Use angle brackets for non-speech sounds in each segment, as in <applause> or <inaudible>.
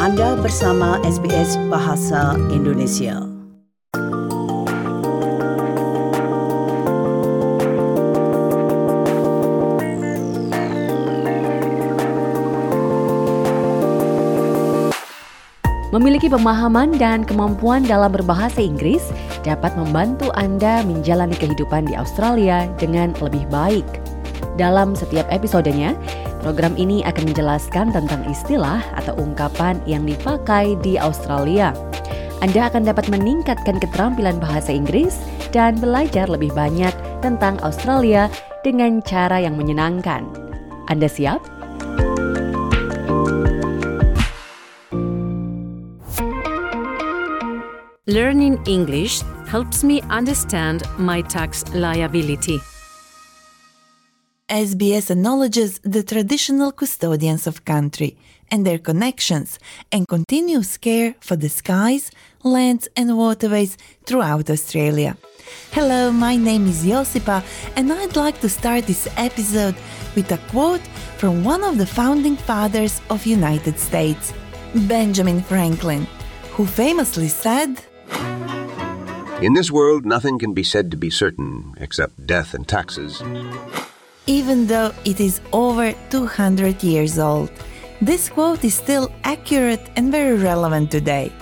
Anda bersama SBS Bahasa Indonesia. Memiliki pemahaman dan kemampuan dalam berbahasa Inggris dapat membantu Anda menjalani kehidupan di Australia dengan lebih baik. Dalam setiap episodenya, program ini akan menjelaskan tentang istilah atau ungkapan yang dipakai di Australia. Anda akan dapat meningkatkan keterampilan bahasa Inggris dan belajar lebih banyak tentang Australia dengan cara yang menyenangkan. Anda siap? Learning English helps me understand my tax liability. SBS acknowledges the traditional custodians of country and their connections and continuous care for the skies, lands and waterways throughout Australia. Hello, my name is Josipa and I'd like to start this episode with a quote from one of the founding fathers of United States, Benjamin Franklin, who famously said, In this world, nothing can be said to be certain except death and taxes. Even though it is over 200 years old, this quote is still accurate and very relevant today.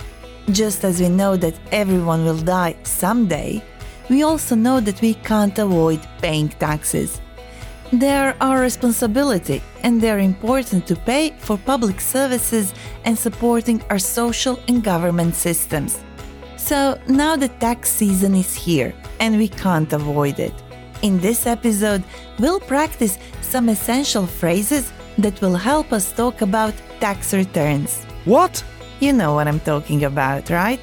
Just as we know that everyone will die someday, we also know that we can't avoid paying taxes. They are our responsibility and they are important to pay for public services and supporting our social and government systems. So now the tax season is here and we can't avoid it. In this episode, we'll practice some essential phrases that will help us talk about tax returns. What? You know what I'm talking about, right?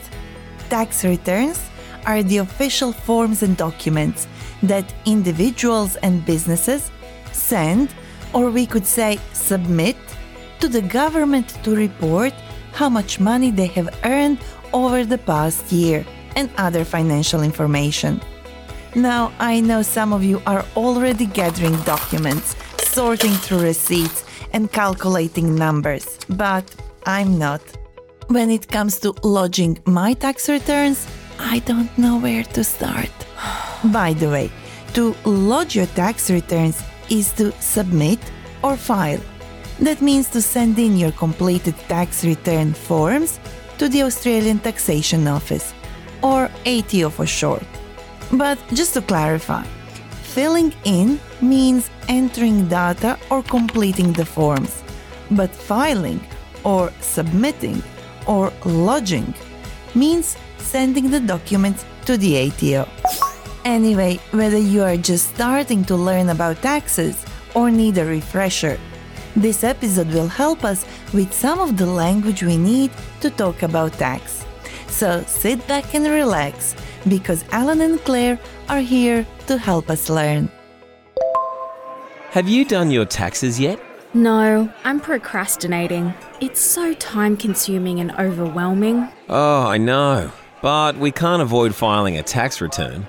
Tax returns are the official forms and documents that individuals and businesses send, or we could say submit, to the government to report how much money they have earned over the past year and other financial information. Now, I know some of you are already gathering documents, sorting through receipts, and calculating numbers, but I'm not. When it comes to lodging my tax returns, I don't know where to start. <sighs> By the way, to lodge your tax returns is to submit or file. That means to send in your completed tax return forms to the Australian Taxation Office, or ATO for short. But just to clarify, filling in means entering data or completing the forms, but filing or submitting or lodging means sending the documents to the ATO. Anyway, whether you are just starting to learn about taxes or need a refresher, this episode will help us with some of the language we need to talk about tax. So sit back and relax because Alan and Claire are here to help us learn. Have you done your taxes yet? No, I'm procrastinating. It's so time consuming and overwhelming. Oh, I know. But we can't avoid filing a tax return.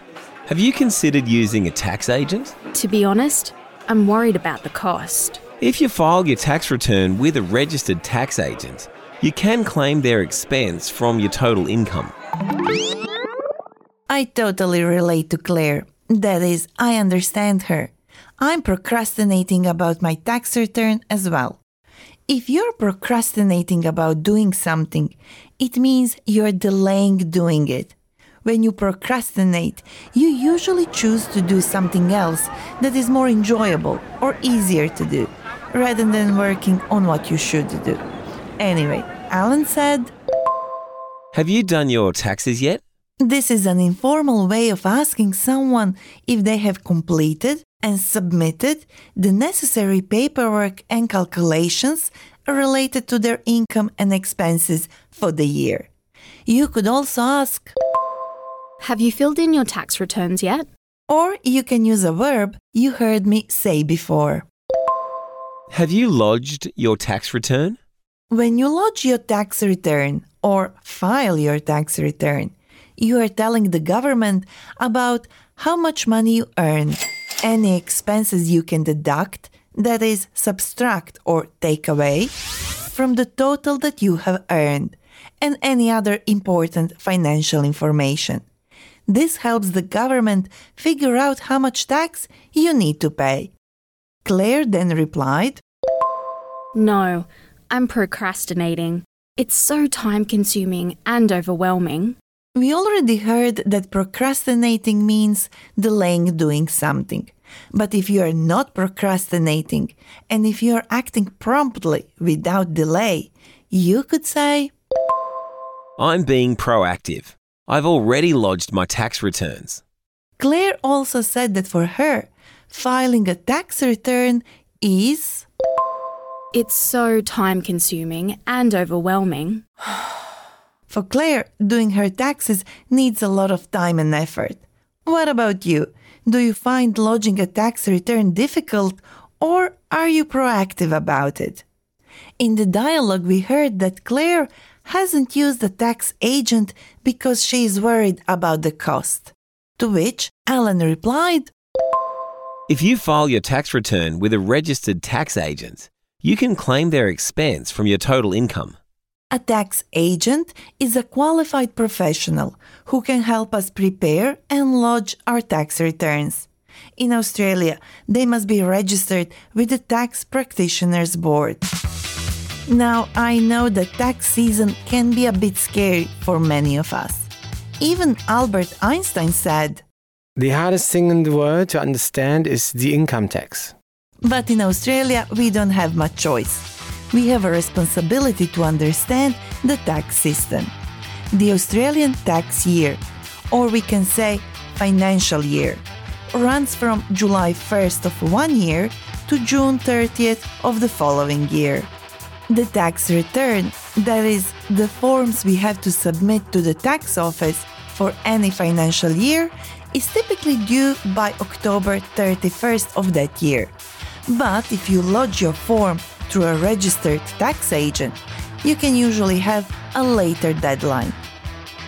Have you considered using a tax agent? To be honest, I'm worried about the cost. If you file your tax return with a registered tax agent, you can claim their expense from your total income. I totally relate to Claire. That is, I understand her. I'm procrastinating about my tax return as well. If you're procrastinating about doing something, it means you're delaying doing it. When you procrastinate, you usually choose to do something else that is more enjoyable or easier to do, rather than working on what you should do. Anyway, Alan said, Have you done your taxes yet? This is an informal way of asking someone if they have completed and submitted the necessary paperwork and calculations related to their income and expenses for the year. You could also ask, Have you filled in your tax returns yet? or you can use a verb you heard me say before. Have you lodged your tax return? When you lodge your tax return or file your tax return, you are telling the government about how much money you earn, any expenses you can deduct, that is, subtract or take away, from the total that you have earned and any other important financial information. This helps the government figure out how much tax you need to pay. Claire then replied, No, I'm procrastinating. It's so time consuming and overwhelming. We already heard that procrastinating means delaying doing something. But if you are not procrastinating and if you are acting promptly without delay, you could say, I'm being proactive. I've already lodged my tax returns. Claire also said that for her, filing a tax return is. It's so time consuming and overwhelming. <sighs> <sighs> For Claire, doing her taxes needs a lot of time and effort. What about you? Do you find lodging a tax return difficult or are you proactive about it? In the dialogue, we heard that Claire hasn't used a tax agent because she is worried about the cost. To which Alan replied, If you file your tax return with a registered tax agent, you can claim their expense from your total income. A tax agent is a qualified professional who can help us prepare and lodge our tax returns. In Australia, they must be registered with the Tax Practitioners Board. Now, I know that tax season can be a bit scary for many of us. Even Albert Einstein said, The hardest thing in the world to understand is the income tax. But in Australia, we don't have much choice. We have a responsibility to understand the tax system. The Australian tax year, or we can say financial year, runs from July 1st of one year to June 30th of the following year. The tax return, that is, the forms we have to submit to the tax office for any financial year, is typically due by October 31st of that year. But if you lodge your form through a registered tax agent, you can usually have a later deadline.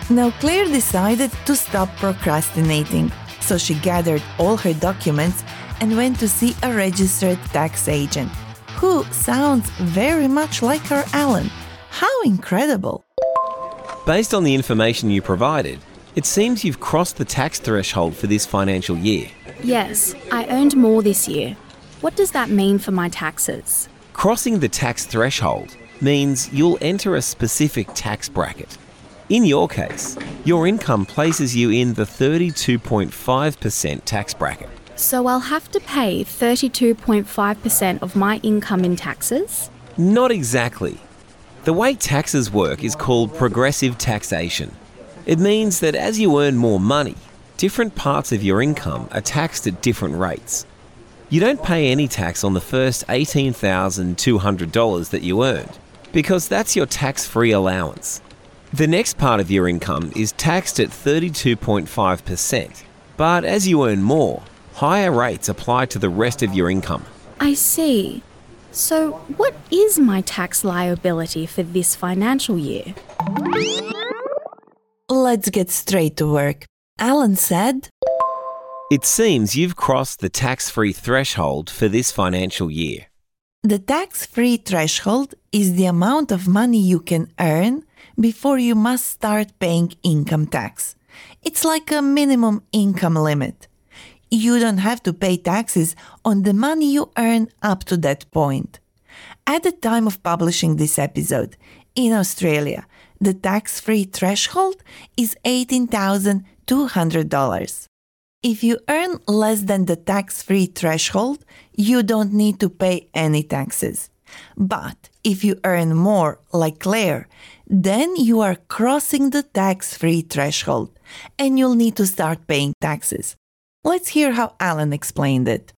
Now, Claire decided to stop procrastinating, so she gathered all her documents and went to see a registered tax agent, who sounds very much like her Alan. How incredible! Based on the information you provided, it seems you've crossed the tax threshold for this financial year. Yes, I earned more this year. What does that mean for my taxes? Crossing the tax threshold means you'll enter a specific tax bracket. In your case, your income places you in the 32.5% tax bracket. So I'll have to pay 32.5% of my income in taxes? Not exactly. The way taxes work is called progressive taxation. It means that as you earn more money, different parts of your income are taxed at different rates. You don't pay any tax on the first $18,200 that you earned because that's your tax free allowance. The next part of your income is taxed at 32.5%, but as you earn more, higher rates apply to the rest of your income. I see. So, what is my tax liability for this financial year? Let's get straight to work. Alan said, It seems you've crossed the tax free threshold for this financial year. The tax free threshold is the amount of money you can earn before you must start paying income tax. It's like a minimum income limit. You don't have to pay taxes on the money you earn up to that point. At the time of publishing this episode, in Australia, the tax free threshold is $18,200. If you earn less than the tax free threshold, you don't need to pay any taxes. But if you earn more, like Claire, then you are crossing the tax free threshold and you'll need to start paying taxes. Let's hear how Alan explained it.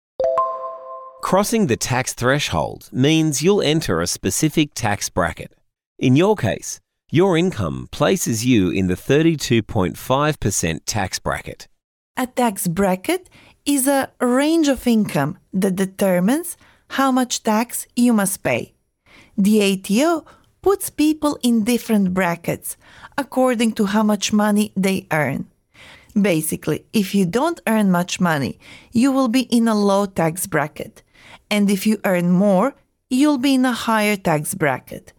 Crossing the tax threshold means you'll enter a specific tax bracket. In your case, your income places you in the 32.5% tax bracket. A tax bracket is a range of income that determines how much tax you must pay. The ATO puts people in different brackets according to how much money they earn. Basically, if you don't earn much money, you will be in a low tax bracket. And if you earn more, you'll be in a higher tax bracket.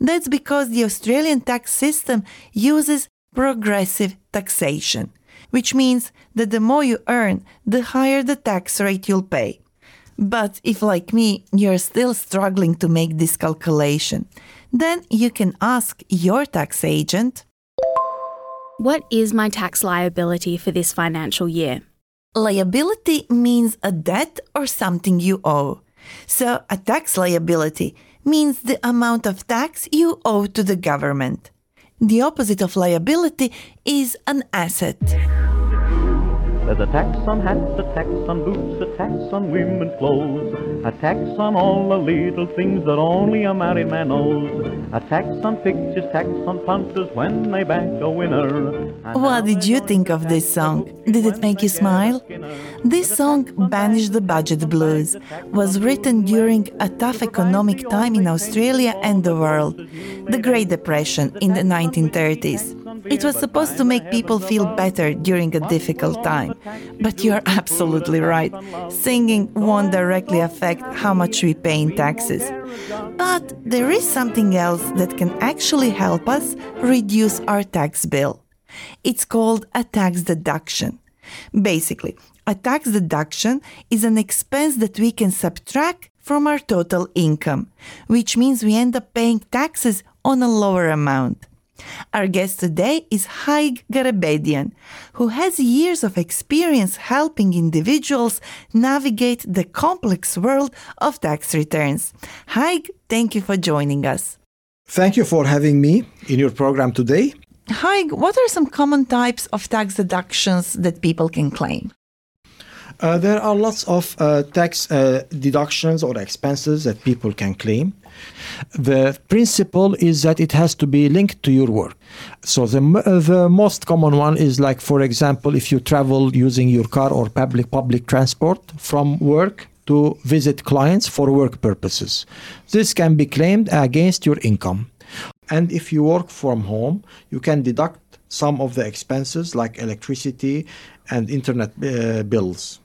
That's because the Australian tax system uses progressive taxation, which means that the more you earn, the higher the tax rate you'll pay. But if, like me, you're still struggling to make this calculation, then you can ask your tax agent. What is my tax liability for this financial year? Liability means a debt or something you owe. So, a tax liability means the amount of tax you owe to the government. The opposite of liability is an asset. There's a tax on hats, a tax on boots, a tax on women's clothes, a tax on all the little things that only a married man knows, a tax on pictures, tax on punters when they back a winner. What did you think of this song? Did it make you smile? This song, Banish the Budget Blues, was written during a tough economic time in Australia and the world, the Great Depression in the 1930s. It was supposed to make people feel better during a difficult time. But you're absolutely right. Singing won't directly affect how much we pay in taxes. But there is something else that can actually help us reduce our tax bill. It's called a tax deduction. Basically, a tax deduction is an expense that we can subtract from our total income, which means we end up paying taxes on a lower amount. Our guest today is Haig Garabedian, who has years of experience helping individuals navigate the complex world of tax returns. Haig, thank you for joining us. Thank you for having me in your program today. Haig, what are some common types of tax deductions that people can claim? Uh, there are lots of uh, tax uh, deductions or expenses that people can claim. The principle is that it has to be linked to your work. So the uh, the most common one is like, for example, if you travel using your car or public public transport from work to visit clients for work purposes. This can be claimed against your income. And if you work from home, you can deduct some of the expenses like electricity and internet uh, bills.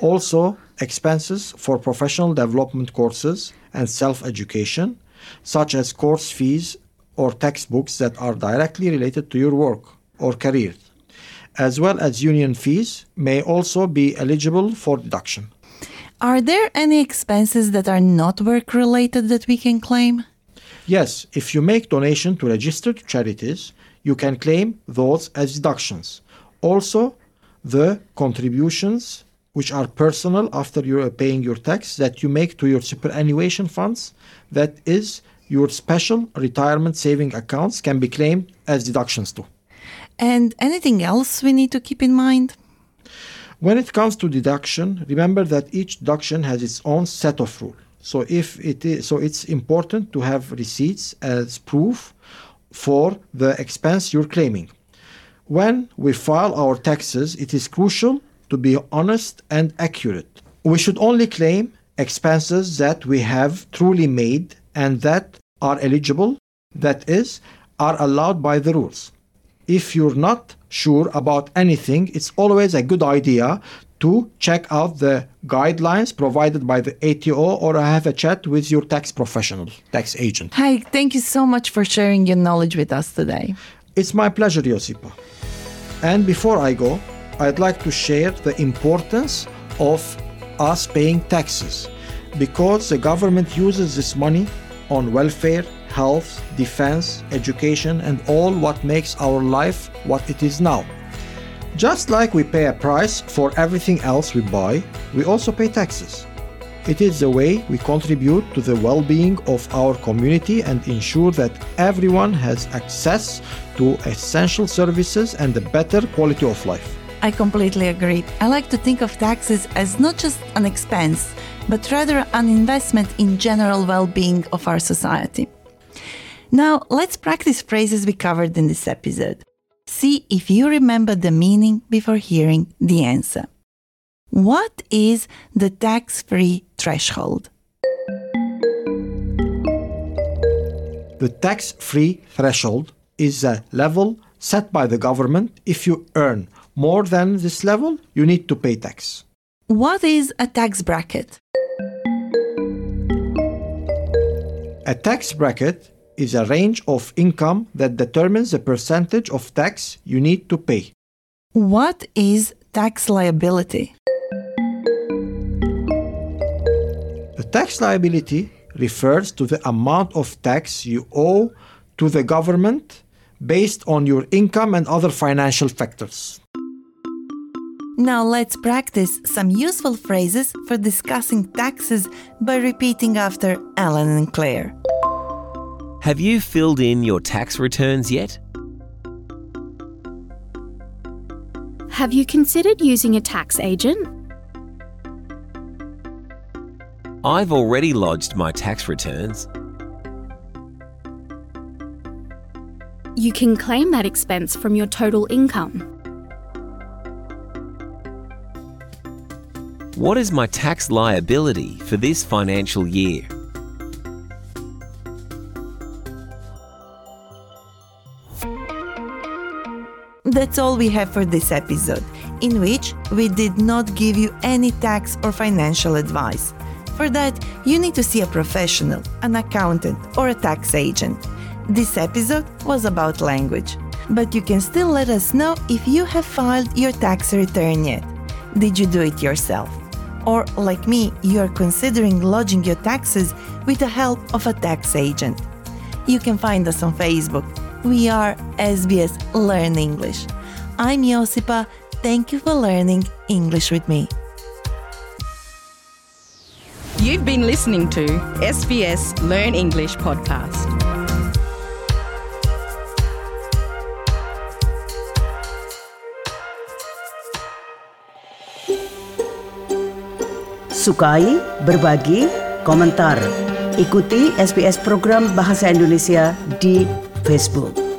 Also, expenses for professional development courses and self education, such as course fees or textbooks that are directly related to your work or career, as well as union fees, may also be eligible for deduction. Are there any expenses that are not work related that we can claim? Yes, if you make donation to registered charities, you can claim those as deductions. Also, the contributions which are personal after you're paying your tax that you make to your superannuation funds. That is your special retirement saving accounts can be claimed as deductions too. And anything else we need to keep in mind? When it comes to deduction remember that each deduction has its own set of rules so if it is so it's important to have receipts as proof for the expense you're claiming. When we file our taxes it is crucial to be honest and accurate. We should only claim expenses that we have truly made and that are eligible, that is, are allowed by the rules. If you're not sure about anything, it's always a good idea to check out the guidelines provided by the ATO or have a chat with your tax professional, tax agent. Hi, thank you so much for sharing your knowledge with us today. It's my pleasure, Josipa. And before I go, I'd like to share the importance of us paying taxes because the government uses this money on welfare, health, defense, education, and all what makes our life what it is now. Just like we pay a price for everything else we buy, we also pay taxes. It is the way we contribute to the well being of our community and ensure that everyone has access to essential services and a better quality of life. I completely agree. I like to think of taxes as not just an expense, but rather an investment in general well being of our society. Now, let's practice phrases we covered in this episode. See if you remember the meaning before hearing the answer. What is the tax free threshold? The tax free threshold is a level set by the government if you earn more than this level, you need to pay tax. What is a tax bracket? A tax bracket is a range of income that determines the percentage of tax you need to pay. What is tax liability? The tax liability refers to the amount of tax you owe to the government based on your income and other financial factors. Now let's practice some useful phrases for discussing taxes by repeating after Alan and Claire. Have you filled in your tax returns yet? Have you considered using a tax agent? I've already lodged my tax returns. You can claim that expense from your total income. What is my tax liability for this financial year? That's all we have for this episode, in which we did not give you any tax or financial advice. For that, you need to see a professional, an accountant, or a tax agent. This episode was about language, but you can still let us know if you have filed your tax return yet. Did you do it yourself? Or, like me, you are considering lodging your taxes with the help of a tax agent. You can find us on Facebook. We are SBS Learn English. I'm Josipa. Thank you for learning English with me. You've been listening to SBS Learn English podcast. Sukai, berbagi, komentar. Ikuti SBS program Bahasa Indonesia di Facebook.